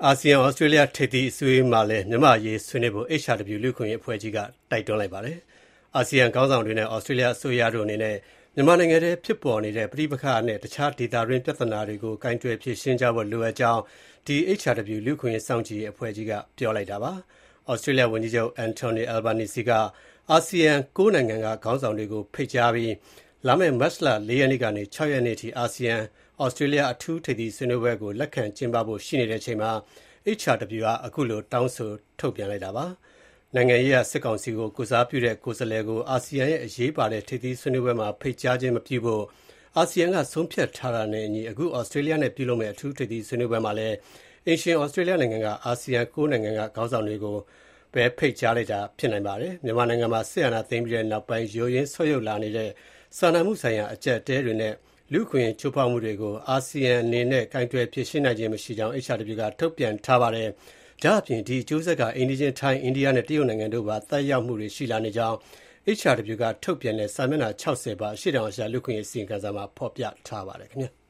အာဆီယံ-ဩစတြေးလျ ထိပ်သီးအစည်းအဝေးမှာလည်း မြန်မာ့အရေးဆွေးနွေးဖို့ HRW လူ့အခွင့်အရေးအဖွဲ့ကြီးက တိုက်တွန်းလိုက်ပါတယ်။အာဆီယံခေါင်းဆောင်တွေနဲ့ ဩစတြေးလျအစိုးရတို့အနေနဲ့ မြန်မာနိုင်ငံထဲဖြစ်ပေါ်နေတဲ့ ပဋိပက္ခနဲ့ တခြားဒေသတွင်းပြဿနာတွေကို ကိုင်တွယ်ဖြေရှင်းကြဖို့ လိုအပ်ကြောင်း HRW လူ့အခွင့်အရေးစောင့်ကြည့်ရေးအဖွဲ့ကြီးက ပြောလိုက်တာပါ။ဩစတြေးလျဝန်ကြီးချုပ် Anthony Albanese က အာဆီယံ ၉ နိုင်ငံက ခေါင်းဆောင်တွေကို ဖိတ်ကြားပြီး လာမယ့် မတ်လ ၄ ရက်ကနေ ၆ ရက်နေ့အထိ အာဆီယံ-ဩစတြေးလျ အထူးထိပ်သီးဆွေးနွေးပွဲကို လက်ခံကျင်းပဖို့ ရှိနေချိန်မှာ HRW က ခုလို တောင်းဆိုထုတ်ပြန်လိုက်တာပါ။နိုင်ငံရေးအရ စစ်ကောင်စီကို ကိုယ်စားပြုတဲ့ ကိုယ်စားလှယ်ကို အာဆီယံရဲ့ အရေးပါတဲ့ ထိပ်သီးဆွေးနွေးပွဲမှာ ဖိတ်ကြားခြင်းမပြုဖို့ အာဆီယံက ဆုံးဖြတ်ထားတာနဲ့အညီ အခု ဩစတြေးလျနဲ့ ပြုလုပ်မယ့် အထူးထိပ်သီးဆွေးနွေးပွဲမှာလည်း အိမ်ရှင် ဩစတြေးလျနိုင်ငံက အာဆီယံ ၉ နိုင်ငံက ခေါင်းဆောင်တွေကိုပဲ ဖိတ်ကြားလိုက်တာ ဖြစ်နိုင်ပါတယ်။မြန်မာနိုင်ငံမှာ စစ်အာဏာသိမ်းပြီးနောက်ပိုင်း ယိုယွင်းဆုတ်ယုတ်လာနေတဲ့ စာနာမှုဆိုင်ရာ အကျပ်အတည်းတွေနဲ့ လူ့အခွင့်အရေး ချိုးဖောက်မှုတွေကို အာဆီယံအနေနဲ့ ကိုင်တွယ်ဖြေရှင်းနိုင်ခြင်း မရှိကြောင်း HRW က ထုတ်ပြန်ထားပါတယ်။ဒါ့အပြင် ဒီအကျိုးဆက်က အိမ်နီးချင်း ထိုင်း၊အိန္ဒိယနဲ့ တရုတ်နိုင်ငံတို့ကိုပါ သက်ရောက်မှုတွေ ရှိလာနေကြောင်း HRW က ထုတ်ပြန်တဲ့ စာမျက်နှာ ၆၀ ပါ အရှေ့တောင်အာရှ လူ့အခွင့်အရေး အစီရင်ခံစာမှာ ဖော်ပြထားပါတယ်။